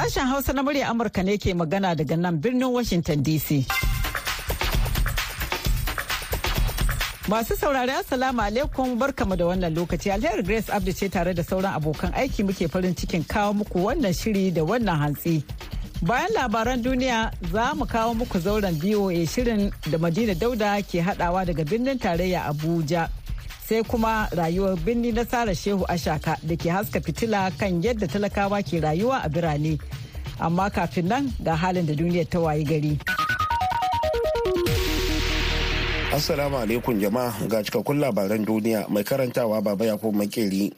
Sashen Hausa na murya Amurka ne ke magana daga nan birnin Washington DC. Masu saurari Assalamu alaikum barkamu da wannan lokaci alheri Grace Abdi ce tare da sauran abokan aiki muke farin cikin kawo muku wannan shiri da wannan hantsi. Bayan labaran duniya za mu kawo muku zauren BOA shirin da Madina Dauda ke hadawa daga birnin tarayya Abuja. Sai kuma rayuwar birni na Sara Shehu Ashaka da ke haska fitila kan yadda talakawa ke rayuwa a birane. Amma kafin nan ga halin da duniyar ta wayi gari. Assalamu alaikum jama'a ga cikakkun labaran duniya mai karantawa baba ya makeri.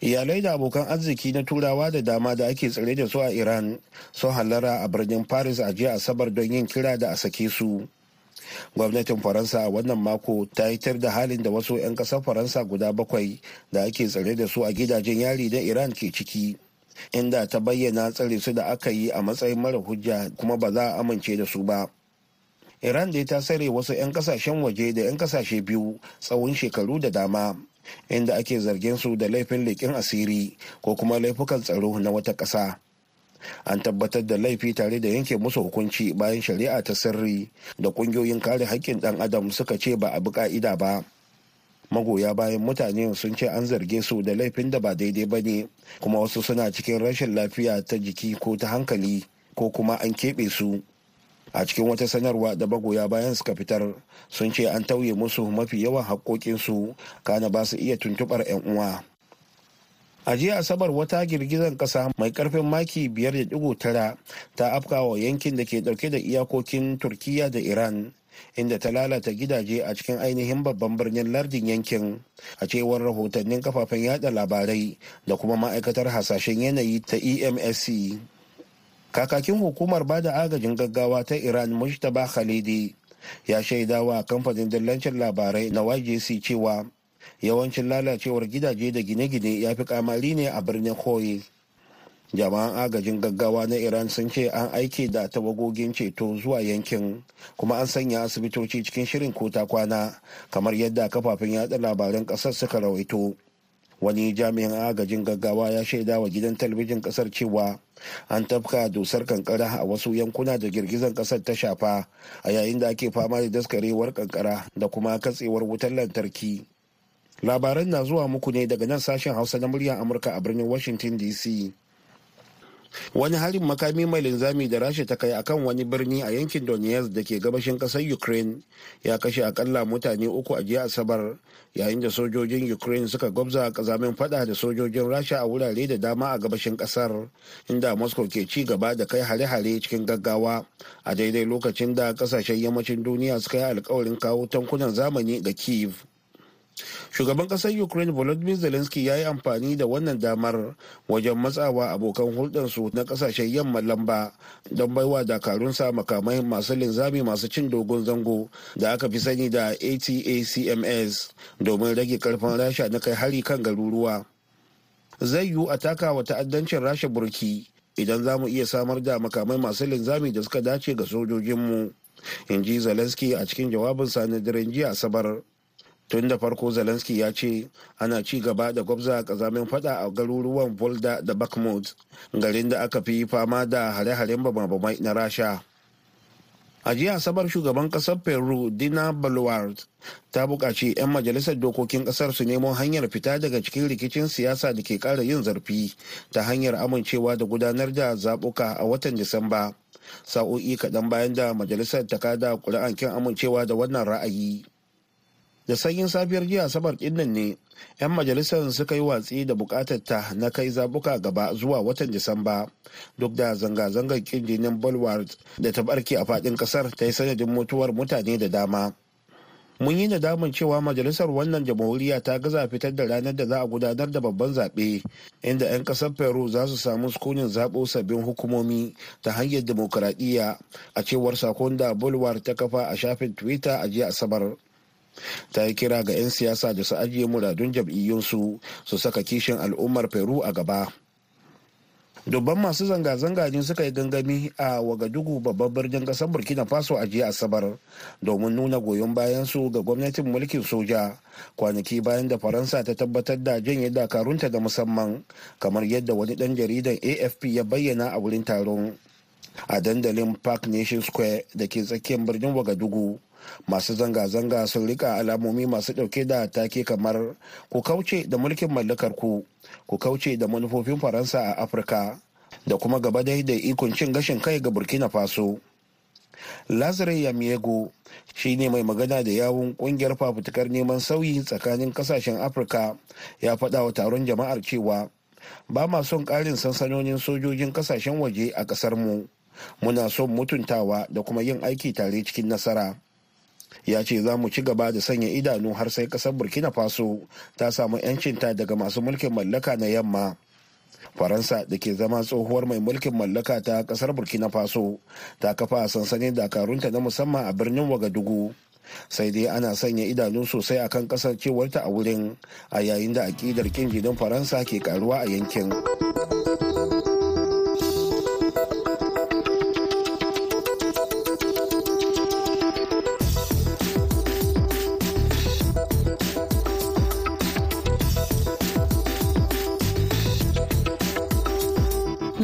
Iyalai da abokan arziki na turawa da dama da ake tsare da su a Iran sun hallara a birnin Paris a jiya Asabar don yin kira da a sake su. Gwamnatin Faransa a wannan mako ta yitar da halin da wasu 'yan ƙasar Faransa guda bakwai da ake tsare da su a gidajen yari na Iran ke ciki. Inda ta bayyana tsare su da aka yi a matsayin mara hujja kuma ba za a amince da su ba. iran dai ta sare wasu 'yan ƙasashen waje da 'yan ƙasashe biyu tsawon shekaru da dama inda ake zargin su da laifin leƙin asiri ko kuma laifukan tsaro na wata ƙasa an tabbatar da laifi tare da yanke musu hukunci bayan shari'a ta sirri da ƙungiyoyin kare haƙƙin ɗan adam suka ce ba a bi ƙa'ida ba. Magoya bayan mutane sun ce an zarge su da laifin da ba daidai ba ne kuma wasu suna cikin rashin lafiya ta jiki ko ta hankali ko kuma an keɓe su. A cikin wata sanarwa da magoya bayan suka fitar sun ce an tauye musu mafi yawan haƙoƙinsu kana ba su iya tuntuɓar 'yan uwa. A jiya asabar wata girgizar ƙasa mai ƙarfin maki 5.9 ta afkawa yankin da ke ɗauke da iyakokin turkiya da iran inda ta lalata gidaje a cikin ainihin babban birnin lardin yankin. A cewar rahotannin kafafen yada labarai da kuma ma'aikatar hasashen yanayi ta emsc kakakin hukumar ba da agajin gaggawa ta iran mujtaba khalidi ya shaida wa kamfanin dillancin labarai na yjc cewa yawancin lalacewar gidaje da gine-gine ya fi kamari ne a birnin koyi jama'an agajin gaggawa na iran sun ce an aiki da tawagogin ceto zuwa yankin kuma an sanya asibitoci cikin shirin kota kwana kamar yadda kafafen yada labaran ƙasar suka rawaito. Wani jami'in agajin gaggawa ya shaida wa gidan talabijin ƙasar cewa an tafka dusar kankara a wasu yankuna da girgizar ƙasar ta shafa a yayin da ake fama da daskarewar kankara da kuma katsewar wutar lantarki. Labaran na zuwa muku ne daga nan sashen hausa na muryar amurka a birnin washington dc wani harin makami mai linzami da rasha ta kai akan wani birni a yankin donetsk da ke gabashin ƙasar ukraine ya kashe akalla mutane uku a jiya asabar yayin da sojojin ukraine suka gwabza kazamin fada da sojojin rasha a wurare da dama a gabashin ƙasar inda moscow ke ci gaba da kai hare-hare cikin gaggawa a daidai lokacin da ƙasashen yammacin duniya suka yi alkawarin kawo tankunan zamani ga kiev shugaban ƙasar ukraine volodymyr zelensky ya yi amfani da wannan damar wajen matsawa abokan hulɗarsu na ƙasashen yamma lamba don baiwa dakarunsa makamai masu linzami masu cin dogon zango da aka fi sani da atacms domin rage ƙarfin rasha na kai hari kan garuruwa. Zai yiwu a taka wa ta'addancin rasha burki idan za mu iya samar da makamai masu linzami da suka dace ga sojojinmu in ji zelensky a cikin jawabinsa na daren jiya asabar. Tun da farko zelensky ya ce ana ci gaba da gwabza kazamin fada a garuruwan volda da bakhmut garin da aka fi fama da hare-haren bamabamai na rasha. A jiya asabar shugaban ƙasar peru dina boluart ta buƙaci 'yan majalisar dokokin ƙasar su nemo hanyar fita daga cikin rikicin siyasa da ke ƙara yin zarfi ta hanyar amincewa da gudanar da zaɓuka a watan disamba sa'o'i kaɗan bayan da majalisar ta kada ƙuri'an kin amincewa da wannan ra'ayi. Da sanyin safiyar jiya asabar ɗin nan ne 'yan majalisar suka yi watsi da buƙatar ta na kai zabuka gaba zuwa watan disamba. Duk da zanga-zangar kin jinin bulwark da ta barke a faɗin ƙasar ta yi sanadin mutuwar mutane da dama. Mun yi nadamun cewa majalisar wannan jamhuriya ta gaza fitar da ranar da za a gudanar da babban zaɓe inda 'yan ƙasar peru za su samu sukunin zaɓo sabbin hukumomi ta hanyar demokuraɗiyya a cewar saƙon da bulwar ta kafa a shafin twitter a jiya asabar. Ta yi kira ga 'yan siyasa da su ajiye muradun jam'iyyunsu su saka kishin al'ummar peru a gaba. Dubban masu zanga-zanga ne suka yi gangami a wagadugu babban birnin ƙasar burkina faso a jiya asabar domin nuna goyon bayan su ga gwamnatin mulkin soja kwanaki bayan da faransa ta tabbatar da janye dakarunta da musamman kamar yadda wani dan jaridan afp ya bayyana a wurin taron. A dandalin park nation square da ke tsakiyar birnin wagadugu masu zanga-zanga sun riƙa alamomi masu ɗauke da take kamar ku kauce da mulkin mallakar ku ku kauce da manufofin faransa a afirka da kuma gaba dai da ikon cin gashin kai ga burkina faso. Lazare yamiego shi ne mai magana da yawun ƙungiyar fafutukar neman sauyi tsakanin ƙasashen afirka ya faɗa wa taron jama'ar cewa ba ma son ƙarin sansanonin sojojin ƙasashen waje a ƙasar mu muna son mutuntawa da kuma yin aiki tare cikin nasara. Ya ce za mu ci gaba da sanya idanu har sai ƙasar burkina faso ta samu 'yancinta daga masu mulkin mallaka na yamma. Faransa da ke zama tsohuwar mai mulkin mallaka ta ƙasar burkina faso ta kafa sansanin dakarunta na musamman a birnin wagadugu sai dai ana sanya idanu sosai akan kasancewarta a wurin a yayin da akidar kin faransa ke karuwa a yankin.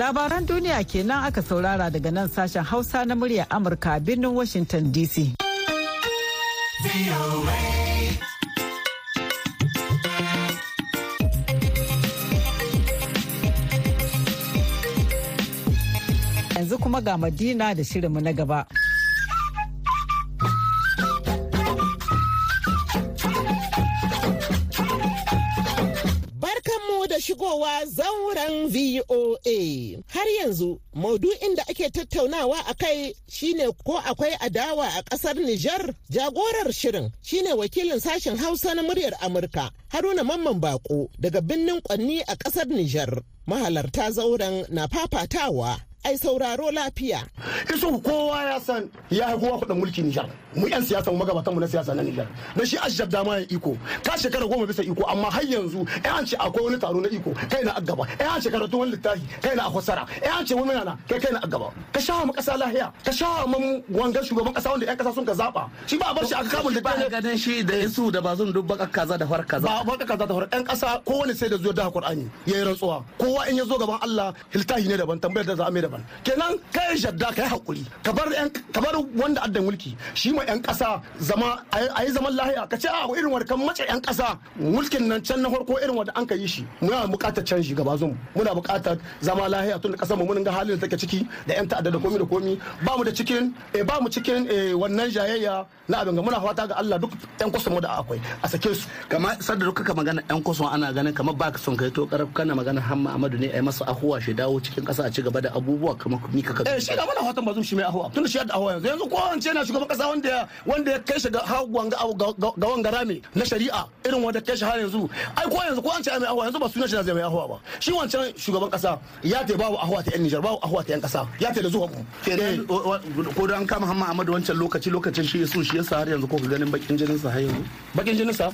Labaran duniya kenan aka saurara daga nan sashen Hausa na muryar Amurka birnin Washington DC. Yanzu kuma ga Madina da shirinmu na gaba. Zauren VOA. Har yanzu maudu'in da ake tattaunawa a kai shine ko akwai adawa a ƙasar Nijar? Jagorar shirin shine wakilin sashen Hausa na muryar Amurka, Haruna Mamman Bako daga birnin Kwanni a ƙasar Nijar. Mahalarta zauren na fafatawa. ai sauraro lafiya. Isu kowa ya san ya kowa kuɗin mulki Nijar. Mu 'yan siyasa mu magabatan mu na siyasa na Nijar. Da shi Ashab dama ya iko. Ka shekara goma bisa iko amma har yanzu ai an ce akwai wani taro na iko kai na agaba. Ai an ce karatu wani littafi kai na akwasara. Ai an ce wani yana kai kai na agaba. Ka sha mu kasa lahiya. Ka sha mu wangan shugaban kasa wanda 'yan kasa sun ka zaba. Shi ba a bar shi aka kamun da ba ganin shi da isu da bazun duk baka kaza da far kaza. Ba baka kaza da far 'yan kasa kowane sai da zuwa da Qur'ani yayi rantsuwa. Kowa in ya zo gaban Allah hiltahi ne daban tambayar da za a mai daban. Kenan kai shadda kai haƙuri ka bar ka bar wanda addan mulki shi ma yan kasa zama a yi zaman lahiya. Ka ce a irin wanda kan mace yan kasa mulkin nan can na farko irin wanda an ka yi shi. Muna buƙatar canji gaba zum muna buƙatar zama lahiya tun da ƙasar mu mun ga halin da take ciki da yan ta'adda da komi da komi. Ba mu da cikin eh ba mu cikin wannan jayayya na abin ga. Muna fata ga Allah duk yan kusa mu da akwai a sake su. Kamar sadda duk ka magana yan kusa ana ganin kamar ba ka son kai to karaf kana magana Hamma Amadu ne ai masa ahuwa shi dawo cikin kasa a ci gaba da abubuwa kamar ni ka eh shi da mana fatan bazum shi mai ahuwa. Tun da shi da ahuwa yanzu. Yanzu ko wance yana shugaban kasa wanda wanda ya kai shi ga ga wanga rame na shari'a irin wanda kai shi har yanzu. Ai ko yanzu ko an ce mai ahuwa yanzu ba sunan shi zai mai ahuwa ba. Shi wancan shugaban kasa ya te babu ahuwa ta yan Nijar babu ahuwa ta yan kasa. Ya te da zuwa mu. Ko dan kama Hamma Amadu wancan lokaci lokacin shi su shi yasa har yanzu ko ka ganin bakin jinin sa har yanzu? Bakin jinin sa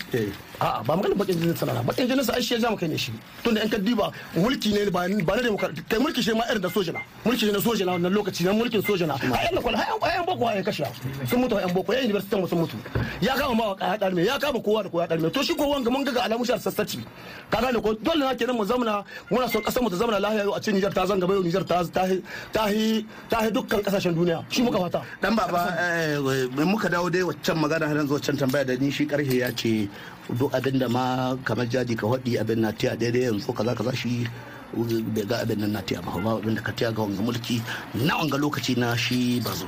a'a ba magana bakin jinin sa na bakin jinin sa ai shi ya jama kai ne shi. Tunda yan kaddiba mulki ne ba ba na demokrati kai mulki shi ma irin da sojina mulki ne na sojina wannan lokaci na mulkin sojina a yan lakwal har yan boko ya kashe sun mutu yan boko yan university sun mutu. Ya kama ma ya darme ya kama kowa da kowa ya to shi ko wanga mun ga alamu shi sassaci. Ka gane ko? Dole na kenan mu zamana muna son ƙasar mu ta zamana lahiya a cikin Niger ta zanga bayo Niger ta ta ta dukkan ƙasashen duniya. Shi muka fata. Dan baba mai muka dawo dai waccan magana har yanzu waccan tambaya da ni shi karhe ya ce duk abin da ma kamar jadi ka hadi abin na tiya daidai yanzu kaza kaza shi bai ga abin nan na tiya ba abin da ka tiya ga wanga mulki na wanga lokaci na shi bazo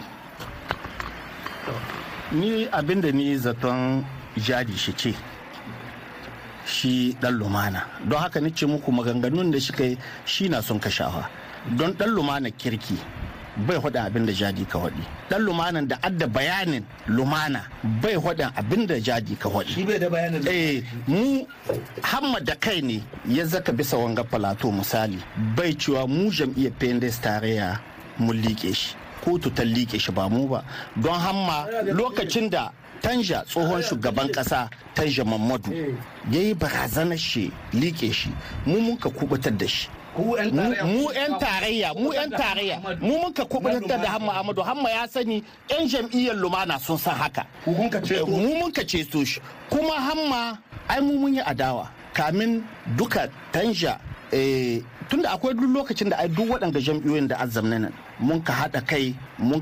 ni abin da ni zaton jadi shi ce shi dan lumana. Don haka ni ce muku maganganun da shi kai shi na son kashawa. Don dan lumana kirki bai hudun abin da jadi ka hudi dan lumanan da adda bayanin lumana bai hudun abin da jadi ka hudi shi bai da bayanin eh mu hamma da kai ne ya zaka bisa wanga falato misali bai cewa mu jam'iyyar pendes tarayya mun liƙe shi. Kotu ta liƙe shi ba mu ba. Don hamma lokacin da tanja tsohon shugaban kasa tanja mamadu ya yi barazanar shi liƙe shi. Mu mun ka kuɓutar da shi. Mu 'yan tarayya mu 'yan tarayya. Mu muka kuɓutar da hamma amadu. Hamma ya sani 'yan jam'iyyar lumana sun san haka. Mu muka ceto shi. Kuma hamma ai mu mun yi adawa. Kamin duka tanja eh, tunda akwai duk lokacin da ai duk waɗanda jam'iyyoyin da azam nan. Mun ka haɗa kai mun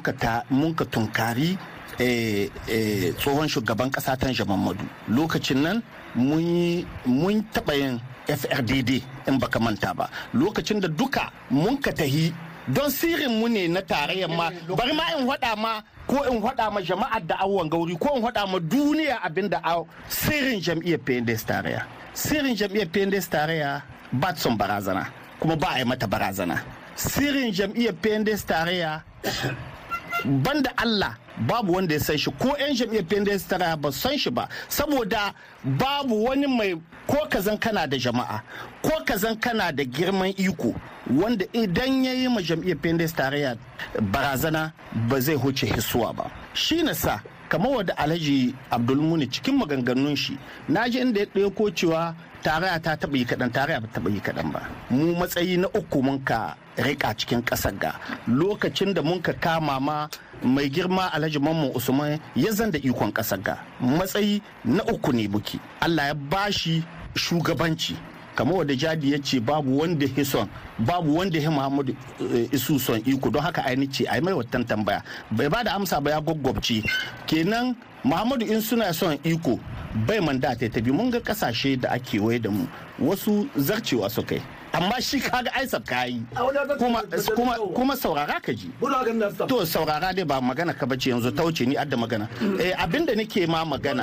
ka tunkari eh, eh, tsohon shugaban ƙasa tanja mamadu lokacin nan mun taɓa yin frdd in baka manta ba. Lokacin da duka mun ka tahi don sirrin mu ne na tarayyar ma bari ma in faɗa ma ko in faɗa ma jama'ar da awon gauri ko in faɗa ma duniya abin da sirrin jam'iyyar pnds tarayya. Sirrin jam'iyyar pnds tarayya ba son barazana kuma ba a yi mata barazana. Sirrin jam'iyyar pnds tarayya banda allah babu wanda ya san shi. Ko 'yan jam'iyyar pnds tarayya ba san shi ba. Saboda babu wani mai ko kazan kana da jama'a ko kazan kana da girman iko wanda idan ya yi ma jam'iyyar pnds tarayya barazana ba zai huce hisuwa ba. Shi na sa kamar wadda alhaji abdulmuni cikin maganganun shi na ji inda ya ɗauko cewa tarayya ta taɓa yi kaɗan tarayya ba taɓa yi kaɗan ba. Mu matsayi na uku mun ka riƙa cikin ƙasar ga. Lokacin da mun ka kama ma mai girma alhaji mamman usman ya zan da ikon ƙasar ga. Matsayi na uku ne buki allah ya bashi shugabanci. Kamar wadda jadi ya ce babu wanda ya son babu wanda ya muhammadu isu son iko. Don haka aini ce a yi mai watan tambaya. Bai ba da amsa ba ya gwaggwabce. Kenan muhammadu in suna son iko bai mandata ta bi mun ga ƙasashe da ake waye da mu wasu zarcewa su kai amma shi kaga aisa kayi kuma kuma kuma saurara ka ji. To saurara dai ba magana ka bace yanzu ta wuce ni adda magana. Eh abin da nake ma magana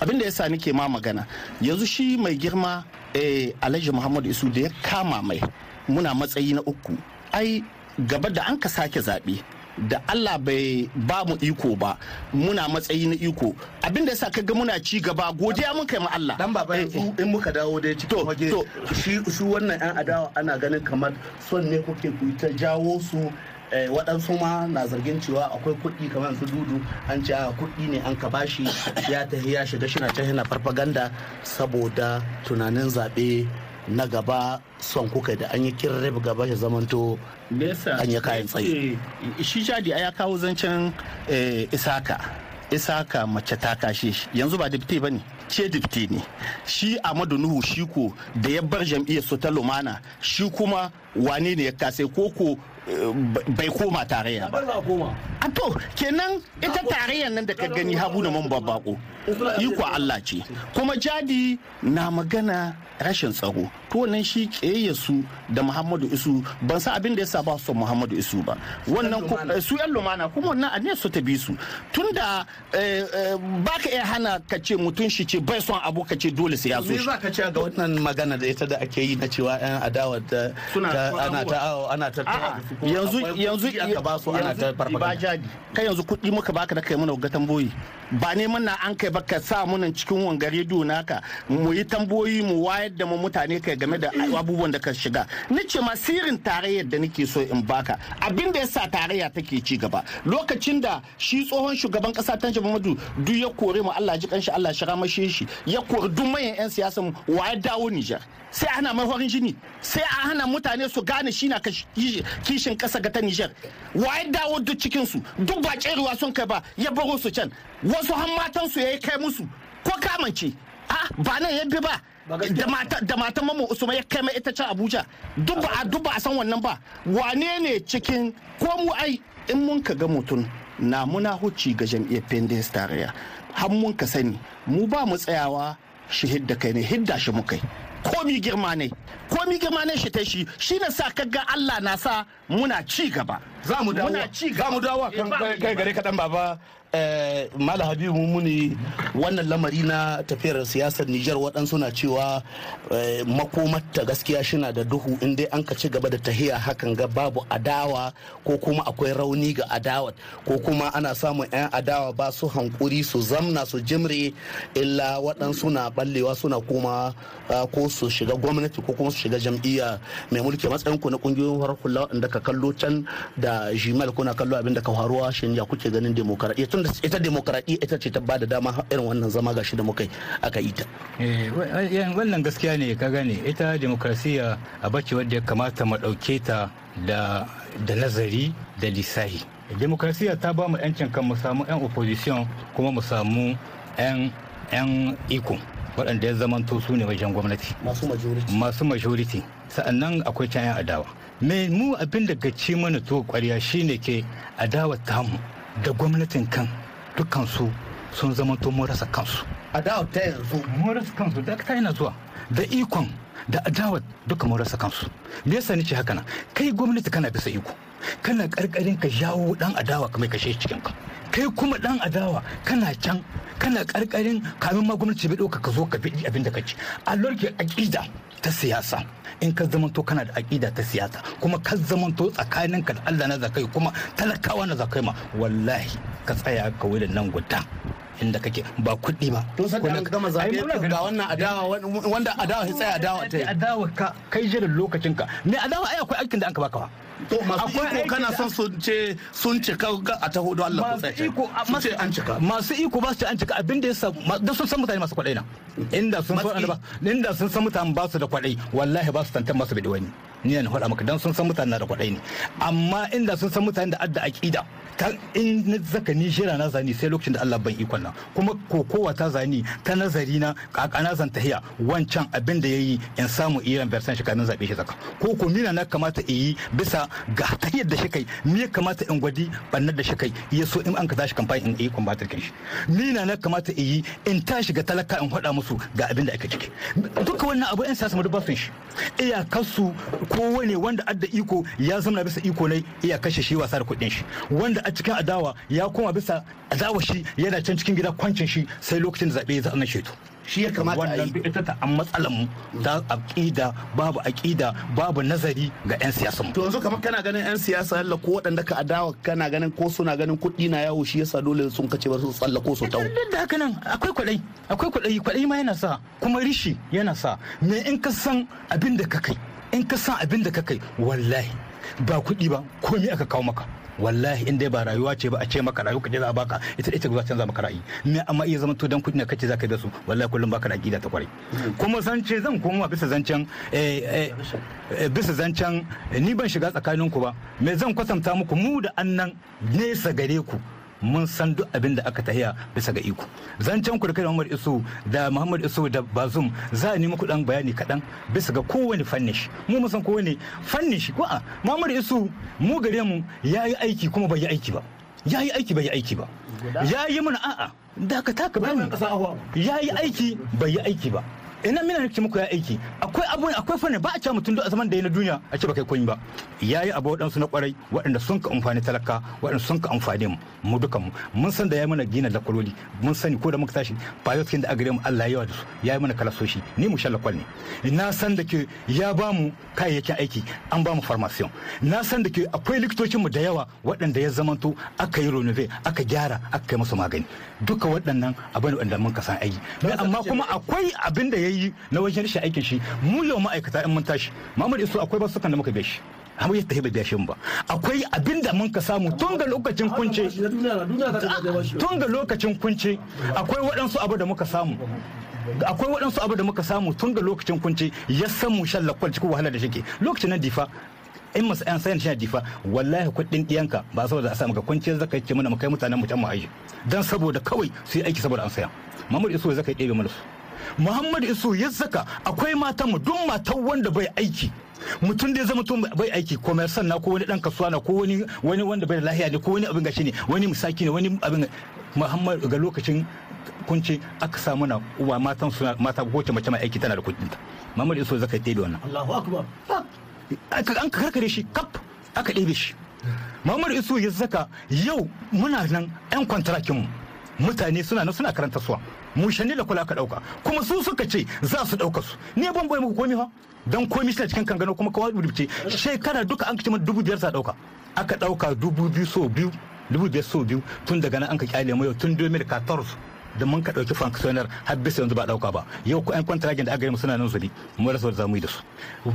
abin da yasa nake ma magana yanzu shi mai girma eh Alhaji Muhammadu Isu da ya kama mai muna matsayi na uku. Ai gaba da an ka sake zaɓe da Allah bai ba mu iko ba muna matsayi na iko. Abinda yasa kaga muna ci gaba godiya mun kai ma Allah. Dan baba yanzu in muka dawo dai cikin waje shi su wannan yan adawa ana ganin kamar son ne kuke ku ta jawo su. Waɗansu ma na zargin cewa akwai kuɗi kamar su dudu an ce a kuɗi ne an ka bashi ya tafi ya shiga shi na ta yana farfaganda saboda tunanin zaɓe na gaba son kuka da an yi kirrib gaba ya zamanto an yi kayan tsaye. shi jadi ya kawo zancen isaka. Isaka mace ta kashe shi. Yanzu ba dipte ba ne ce dipte ne. Shi amadu nuhu shi ko da ya bar jam'iyyar su ta lumana shi kuma wane ne ya kase? Ko ko bai koma tarayya ba. A to kenan ita tarayyar nan da ka gani habu da man babbako iko Allah ce. Kuma jadi na magana rashin tsaro. To wannan shi su da Muhammadu Isu ban san abin da yasa ba su Muhammadu Isu ba. Wannan su yan lumana kuma wannan a ne su ta bi su. Tunda ba ka iya hana ka ce mutum shi ce bai son abu ka ce dole sai ya zo shi. za ka ce ga wannan magana da ita da ake yi na cewa yan adawa da ana ta ana ta yanzu yanzu ba su ana ta ba jadi kai yanzu kuɗi muka baka da kai mana ga tamboyi ba neman na an kai baka sa munan cikin wanga rediyo naka mu yi tamboyi mu wayar da mu mutane kai game da abubuwan da ka shiga. Ni ce ma sirrin tarayyar da nake so in baka. Abin da yasa tarayya take ci gaba. Lokacin da shi tsohon shugaban kasa Tanji Muhammadu duk ya kore mu Allah ji kanshi Allah shira mashe shi. Ya kore duk manyan yan siyasa mu ya dawo Niger sai ana mai horin jini. Sai a hana mutane su gane shi na kishin kasa ga ta Niger ya dawo duk cikin su duk ba ruwa sun kai ba ya baro su can. Wasu han matan su yayi kai musu. Ko kamance a ba nan ya bi ba. Da matan mamu usman ya kai mai ita can abuja. Duk ba duk ba a san wannan ba. Wane ne cikin ko mu ai in mun ka ga mutum na muna huci ga jam'iyyar pendes tarayya. Har mun ka sani mu ba mu tsayawa shi hidda kai ne hidda shi mu kai. Komi girma ne. Komi girma ne shi ta shi. Shi na sa kaga Allah na sa muna ci gaba. Za mu dawo. Za mu dawo kan kai gare kaɗan baba. Mala Habibu muni wannan lamari na tafiyar siyasar Nijar waɗansu na cewa makomarta gaskiya shina da duhu in dai an ka ci gaba da tahiya hakan ga babu adawa ko kuma akwai rauni ga adawa ko kuma ana samun 'yan adawa ba su hankuri su zamna su jimre illa waɗansu na ballewa suna koma ko su shiga gwamnati ko kuma su shiga jam'iyya. Mai mulki matsayin ku na ƙungiyoyin farar hula waɗanda ka kallo can da jimal kuna kallo abin da ka faruwa? Shin ya kuke ganin demokaradiyya? Tunda ita demokaradiyya ita ce ta ba da dama irin wannan zama gashi da muka yi aka yi ta. Eh, wa- wannan gaskiya ne ka gane. Ita demokrasiya a bace wadda ya kamata mu ɗauke ta da da nazari da lissahi. Demokrasiya ta ba mu 'yancin kan mu samu 'yan opposition kuma mu samu 'yan 'yan iko waɗanda ya zamanto su ne wajen gwamnati. Masu majority. Masu majority. Sa'an nan akwai 'yan adawa. Me mu abin da gaci mana to kwarya shine ke adawa tamu da gwamnatin kan dukansu sun zamanto mun rasa kansu. Adawa ta yanzu? Mun rasa kansu da ta yana zuwa. Da ikon da adawa duka mun rasa kansu. Me yasa nace haka nan? Kai gwamnati kana bisa iko. Kana karkarin ka jawo dan adawa kamar kashe shi cikin ka. Kai kuma dan adawa kana can kana karkarin kamin ma gwamnati bai ɗauka ka zo ka bi abin da kace a lorke aqida ta siyasa. In ka zamanto kana da aqida ta siyasa kuma ka zamanto tsakaninka da Allah na zakai kuma talakawa na zakai ma wallahi ka tsaya ka wurin nan guda inda kake. Ba kuɗi ba. Tun san da an gama zaɓe ganin- ga wannan adawa wanda adawa tsaya adawa ta yi. Adawa ka kai jiran lokacin ka me adawa ai akwai aikin da an ka baka ba. To masu iko kana son sun ce sun cika a taho don Allah masu iko an cika. masu iko ba su ce an cika. Abin da ya sa da sun san mutane masu kwaɗai na. Inda sun san ba inda sun san mutane ba su da kwaɗai wallahi ba su tantan masu bidi wani. Ni na faɗa maka dan sun san mutane na da kwaɗai ne. Amma inda sun san mutane da adda aqida ta in na zaka ni shira na zani sai lokacin da Allah ban ikon nan. Kuma kokowa ta zani ta nazari na kakana zan tahiya wancan abin da yayi in samu iran versan shi kamin zaɓe shi zaka. Ko ko mina na kamata in yi bisa ga tahiyar da shi kai me kamata in gwadi bannar da shi kai ya so in an ka tashi kamfani in yi combatir kan shi. Mina na kamata in yi in tashi ga talaka in faɗa musu ga abin da aka ciki. Duka wannan abu yan siyasa mu duk ba sun shi. Iyakarsu kowane wanda adda iko ya zama bisa iko ne iya kashe shi wasa da kuɗin shi. Wanda a cikin adawa ya koma bisa adawa shi yana can cikin gida kwancin shi sai lokacin da zaɓe ya zama sheto shi ya kamata a yi. Ita ta an matsalan mu ta aqida babu aqida babu nazari ga yan siyasan mu. To yanzu kamar kana ganin yan siyasa yalla ko waɗanda ka adawa kana ganin ko suna ganin kuɗi na yawo shi yasa dole sun kace ba su tsallako su tawo duk da haka nan akwai kwaɗayi akwai kwaɗayi kwaɗayi ma yana sa kuma rishi yana sa. Me in ka san abin da ka kai in ka san abin da ka kai wallahi ba kuɗi ba komai aka kawo maka. Wallahi in dai ba rayuwa ce ba a ce maka rayuwa kaje za a baka ita ita za canza maka ra'ayi. Me amma iya zama to dan kuɗi na kace za ka da su wallahi kullum baka da aqida ta ƙwarai kuma zance zan koma bisa zancen eh, eh, eh, bisa zancen ni ban shiga tsakanin ku ba. Me zan kwatanta muku mu da annan nesa gare ku. Mun san duk abin da aka tahiya bisa ga iko. Zancen ku da kai Muhammad Isu da Muhammad Isu da Bazum za a nemi kuɗin bayani kaɗan bisa ga kowane fannin shi. Mu mun san kowane fannin shi. Ko a Muhammad Isu mu gare mu ya yi aiki kuma bai yi aiki ba. Ya yi aiki bai yi aiki ba. Ya yi mana a'a da ka taka bani ya yi aiki bai yi aiki ba. Ina mina nake muku ya aiki. Akwai abu akwai fanni ba a ce mutum duk a zaman da ya na duniya a ce ba kai kun ba. Yayi abu waɗansu na ƙwarai waɗanda sun ka amfani talaka waɗanda sun ka amfani mu mu dukan mu. Mun san da ya mana gina da kwaloli mun sani ko da muka tashi fayotin da agare mu Allah yawa da su. Ya yi mana kalasoshi. Ni mu shalla kwal ne. Na san da ke ya ba mu kayayyakin aiki an ba mu farmasiyon. Na san da ke akwai likitocin mu da yawa waɗanda ya zamanto aka yi renove aka gyara aka kai musu magani. Duka waɗannan abin da mun ka san aiki. Amma kuma akwai abin da ya yi na wajen rashin aikin shi. Mu yau ma'aikata in mun tashi Muhammad Isu akwai basukan da muka biya shi. Amma yadda ya biya shi ba. Akwai abin da mun ka samu tun ga lokacin kunce tun ga lokacin kunce akwai waɗansu abu da muka samu. Akwai waɗansu abu da muka samu tun ga lokacin kunce ya san mu shan lakwal cikin wahala da shike. Lokacin nan difa in masu yan sayan shi difa wallahi kuɗin ɗiyanka ba saboda a samu ga kunce zaka ce mana mu kai mutanen mu can mu aiki dan saboda kawai su yi aiki saboda an saya. Muhammad Isu zaka yi ɗebe mana su. Muhammad Isu ya saka akwai matan mu duk matan wanda bai aiki. Mutum da ya zama tun bai aiki commerçant na ko wani dan kasuwa na ko wani wani wanda bai da lahiya ne ko wani abin gashi ne wani misaki ne wani abin Muhammad ga lokacin kunce aka samu na uwa matan suna mata ko mace mai aiki tana da kuɗin ta. Muhammad Isu zaka yi da wannan. Allahu akbar. Aka an karkare shi kap aka ɗebe shi. Muhammad Isu ya saka yau muna nan yan kwantarakin mu. Mutane suna nan suna karanta suwa. Mu shanni da kula aka ɗauka kuma su suka ce za su ɗauka su. Ne ban bai muku komi fa. Dan komi shi cikin kangano kuma kawai rubuce. Shekara duka an kace dubu biyar sa ɗauka aka ɗauka dubu biyu so biyu dubu biyar so biyu. Tun daga nan an ka ƙyale yau tun 2014 da mun ka ɗauki functionnaire har bisa yanzu ba ɗauka ba. Yau ko an kwantaragin da aka yi mu suna nan zubi mu rasa da za mu yi da su.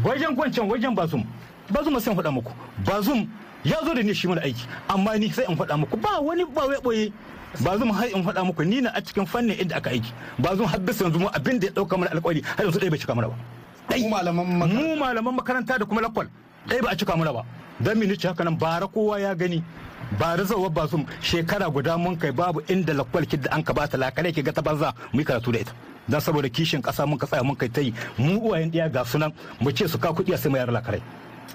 Wajen kwancan wajen bazum. Bazum sai faɗa muku. Bazum ya zo da ni shi mana aiki amma ni sai in faɗa muku. Ba wani ba wai ɓoye ba zan har in faɗa muku ni na a cikin fannin inda aka aiki. Ba zan har bisa yanzu mu abin da ya ɗauka mana alƙawari har yanzu ɗaya bai cika mana ba. Mu malaman makaranta. mu malaman makaranta da kuma lakwal ɗaya ba a cika mana ba. Dan mi ce haka nan? Bara kowa ya gani. Bara zawa ba su shekara guda mun kai babu inda lakwal kidda an ka bata lakare ki ga ta banza mu yi karatu da ita. Dan saboda kishin kasa mun ka tsaya mun kai ta yi. Mu uwayen ɗiya ga sunan mu ce su ka kuɗi sai mu yar lakare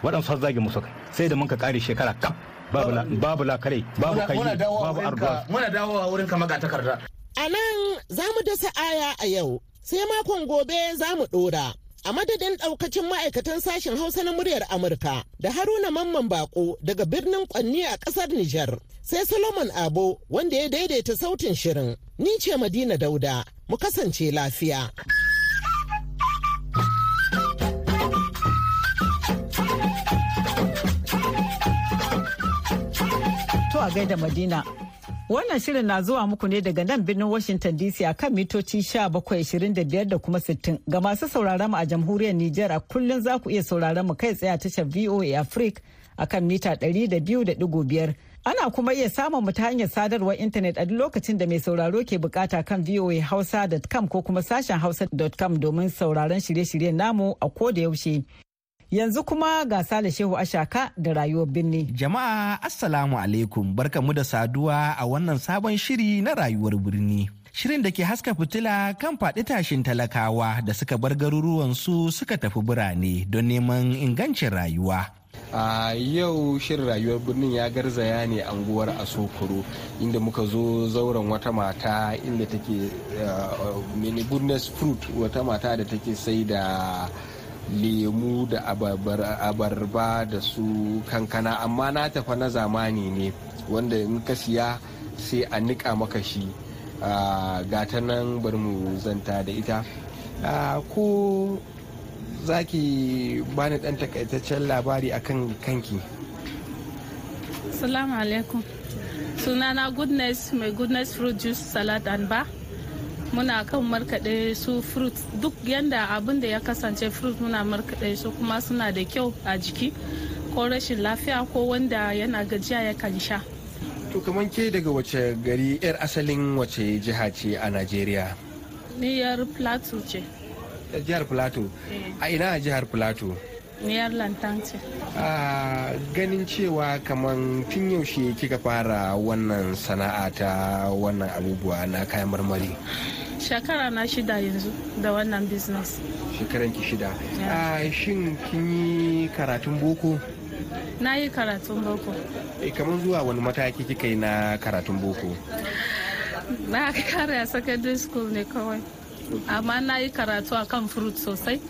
waɗansu har zage musu kai sai da mun ka kare shekara kaf babu la- babu lakare babu kai muna dawowa babu wurin arduwa muna dawowa wurin ka maga takarda A nan za mu dasa aya a yau, sai makon gobe za mu ɗora. A madadin ɗaukacin ma'aikatan sashen Hausa na muryar Amurka da Haruna Mamman Bako daga birnin Kwanni a ƙasar Nijar, sai Solomon Abo wanda ya daidaita sautin shirin. Ni ce Madina Dauda, mu kasance lafiya. A gaida Madina. Wannan shirin na zuwa muku ne daga nan birnin Washington DC a kan mitoci 1725 da kuma 60. Ga masu sauraron mu a jamhuriyar Nijar a kullum za ku iya sauraron mu kai tsaye a tashar VOA Africa a kan mita 200.5. Ana kuma iya samun mu ta hanyar sadarwar intanet a duk lokacin da mai sauraro ke buƙata kan voahausa.com ko kuma sashen hausa.com domin sauraron shirye-shiryen namu a ko da yaushe. Yanzu kuma ga Sale Shehu Ashaka da rayuwar birni. Jama'a Assalamu alaikum barkamu da saduwa a wannan sabon shiri na rayuwar birni. Shirin da ke haska fitila kan faɗi tashin talakawa da suka bar garuruwansu suka tafi birane don neman ingancin rayuwa. a yau shirin rayuwar birnin ya garzaya ne anguwar asokoro inda muka zo zauren wata mata inda take mini goodness fruit wata mata da take sai da lemu da abarba da su kankana amma na tafa na zamani ne wanda in ka siya sai a nika maka shi gata nan bari mu zanta da ita ko za ki bani dan takaitaccen labari akan kanki Salamu alaikum. Sunana Goodness mai Goodness Fruit Juice Salad and Bar. Muna kan markaɗe su fruit duk yanda abin da ya kasance fruit muna markaɗe su kuma suna da kyau a jiki ko rashin lafiya ko wanda yana gajiya ya kan sha. to kamar ke daga wace gari yar asalin wace jiha ce a najeriya? Niyar Plateau ce, jihar plateau. A ina a jihar plateau? Niyar Lantan ce. a ganin cewa kamar tun yaushe kika fara wannan sana'a ta wannan abubuwa na kayan marmari Shekara na shida yanzu da wannan business. shekaran ki shida a shin kin yi karatun boko Na yi karatun boko. Eh, kamar zuwa wani mataki kika yi na karatun boko Na kare a secondary school ne kawai. Amma na yi karatu a kan fruit sosai.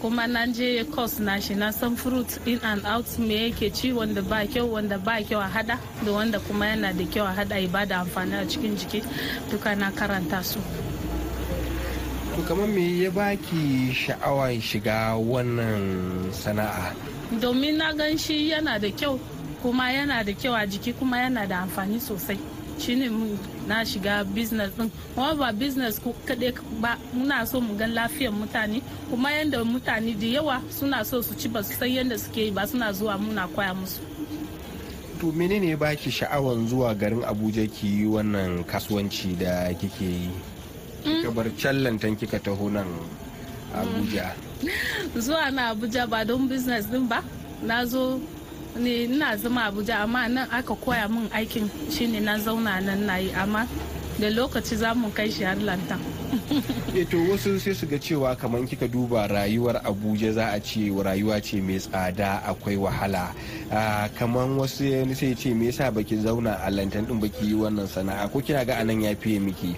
Kuma na je course na shi na san fruit in and out me yake ci wanda ba kyau wanda ba kyau a hada da wanda kuma yana da kyau a hada ya ba da amfani a cikin jiki duka na karanta su. to kamar me ya baki sha'awar shiga wannan sana'a Domin na gan shi yana da kyau kuma yana da kyau a jiki kuma yana da amfani sosai. Shine mun na shiga business din. Kuma ba business ko kaɗai ba muna so mu gan lafiyar mutane. Kuma yadda mutane da yawa suna so su ci ba su san yadda suke yi ba suna zuwa muna koya musu. To menene ya baki sha'awan zuwa garin abuja ki yi wannan kasuwanci da kike yi? Kika bar can lantan kika taho nan abuja. Zuwa na abuja ba don business din ba. Na zo ne ina zama abuja amma nan aka koya min aikin shine na zauna nan na yi amma da lokaci za mu kai shi har lantan e to wasu sai su ga cewa kamar kika duba rayuwar abuja za a ce rayuwa ce mai tsada akwai wahala. Kamar wasu sai ce me yasa baki zauna a lantan din baki yi wannan sana'a? Ko kina ga a nan ya fiye miki?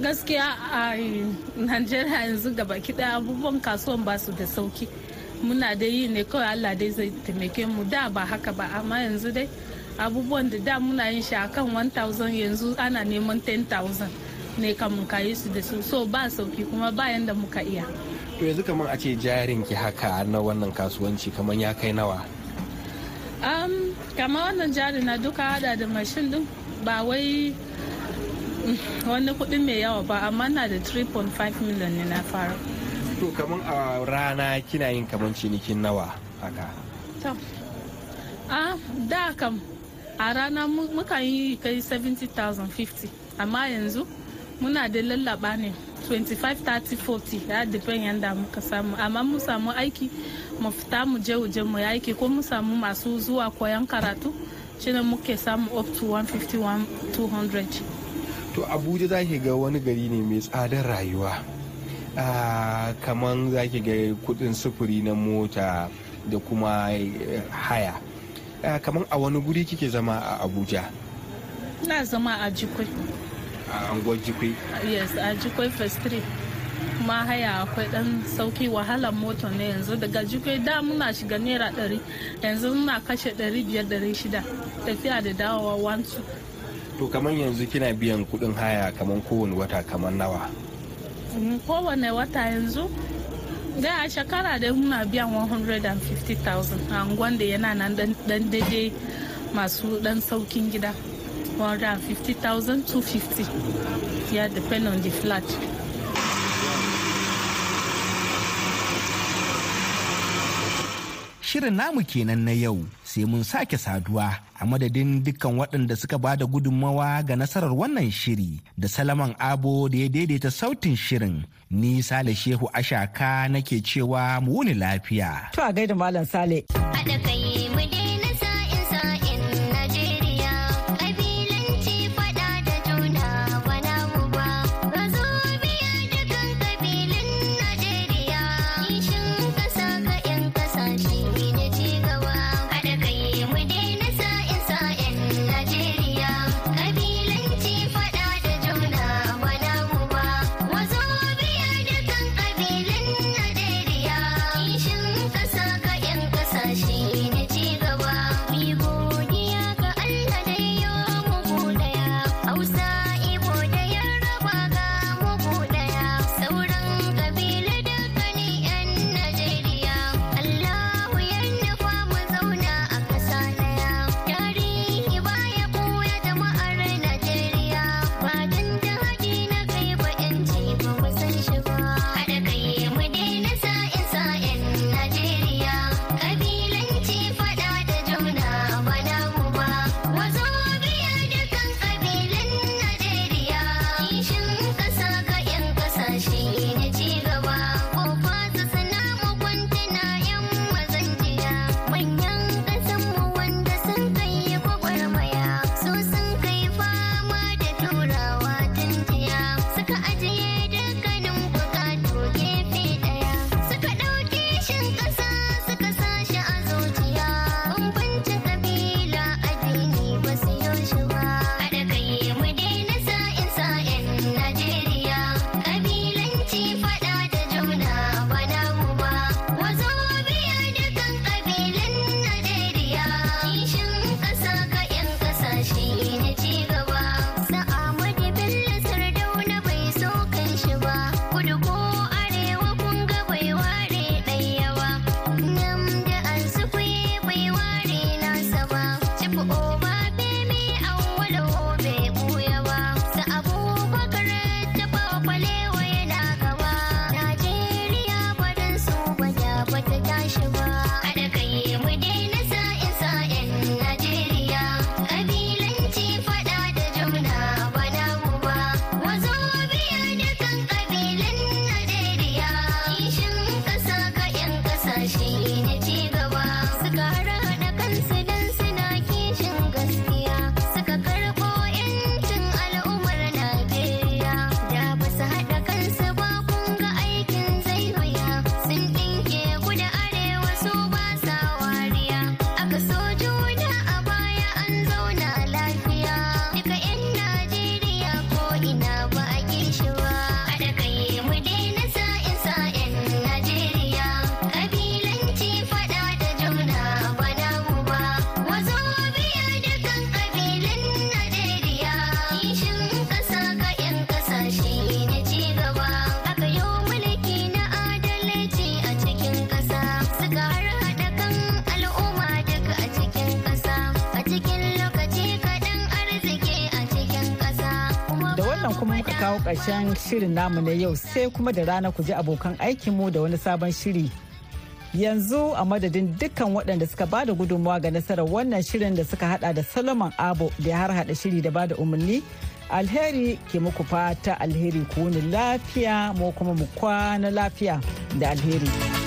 Gaskiya a najeriya yanzu gaba kiɗa abubuwan kasuwan ba su da sauƙi. Muna da yi ne kawai allah dai zai taimake mu. Da ba haka ba amma yanzu dai abubuwan da da muna yin shi akan 1000 yanzu ana neman 10,000 ne kamun kayi su da su. So ba sauƙi kuma bayan da muka iya. To yanzu kamar a ce jarin ki haka na wannan kasuwanci kamar ya kai nawa? Um, kama wannan jari na duka hada da mashin din ba wai wani kuɗi mai yawa ba amma na da 3.5 million ne na fara. To kamar a rana kina yin kamar cinikin nawa haka? A da kam a rana muka yi kai 70,000 50 amma yanzu muna da lallaba ne 25 30 40 ya depend yadda muka samu. Amma mu samu aiki mu fita mu je waje mu aiki. Ko mu samu masu zuwa koyan karatu shine muke samu up to 150 200 to abuja za ga wani gari ne mai tsadar rayuwa. Kamar za ki ga kuɗin sufuri na mota da kuma haya. Kamar a wani guri kike zama a abuja? Na zama a jikwai a anguwar jikwai yes a jikwai first street. Kuma haya akwai dan sauƙi wahalar mota ne yanzu. Daga jikwai da muna shiga naira ɗari yanzu muna kashe ɗari biyar ɗari shida. Tafiya da dawowa wancu to kamar yanzu kina biyan kuɗin haya kamar kowane wata kamar nawa? Kowane wata yanzu. Da a shekara da muna biyan 150,000 a angon da yana nan dan daidai masu dan saukin gida. 150,000 250 ya depend on the flat. Shirin namu kenan na yau sai mun sake saduwa a madadin dukkan waɗanda suka ba da gudunmawa ga nasarar wannan shiri da Salaman Abo da ya daidaita sautin shirin. Ni Sale Shehu Ashaka nake cewa mu wuni lafiya. To a gaida Malam Sale. Haɗa kai mu ƙarshen shirin namu na yau sai kuma da rana ku ji abokan aikinmu da wani sabon shiri. yanzu a madadin dukkan waɗanda suka ba da gudunmawa ga nasarar wannan shirin da suka hada da solomon abo da ya har hada shiri da ba da umarni alheri ke muku fata alheri ku wuni lafiya mu kuma mu kwana lafiya da alheri.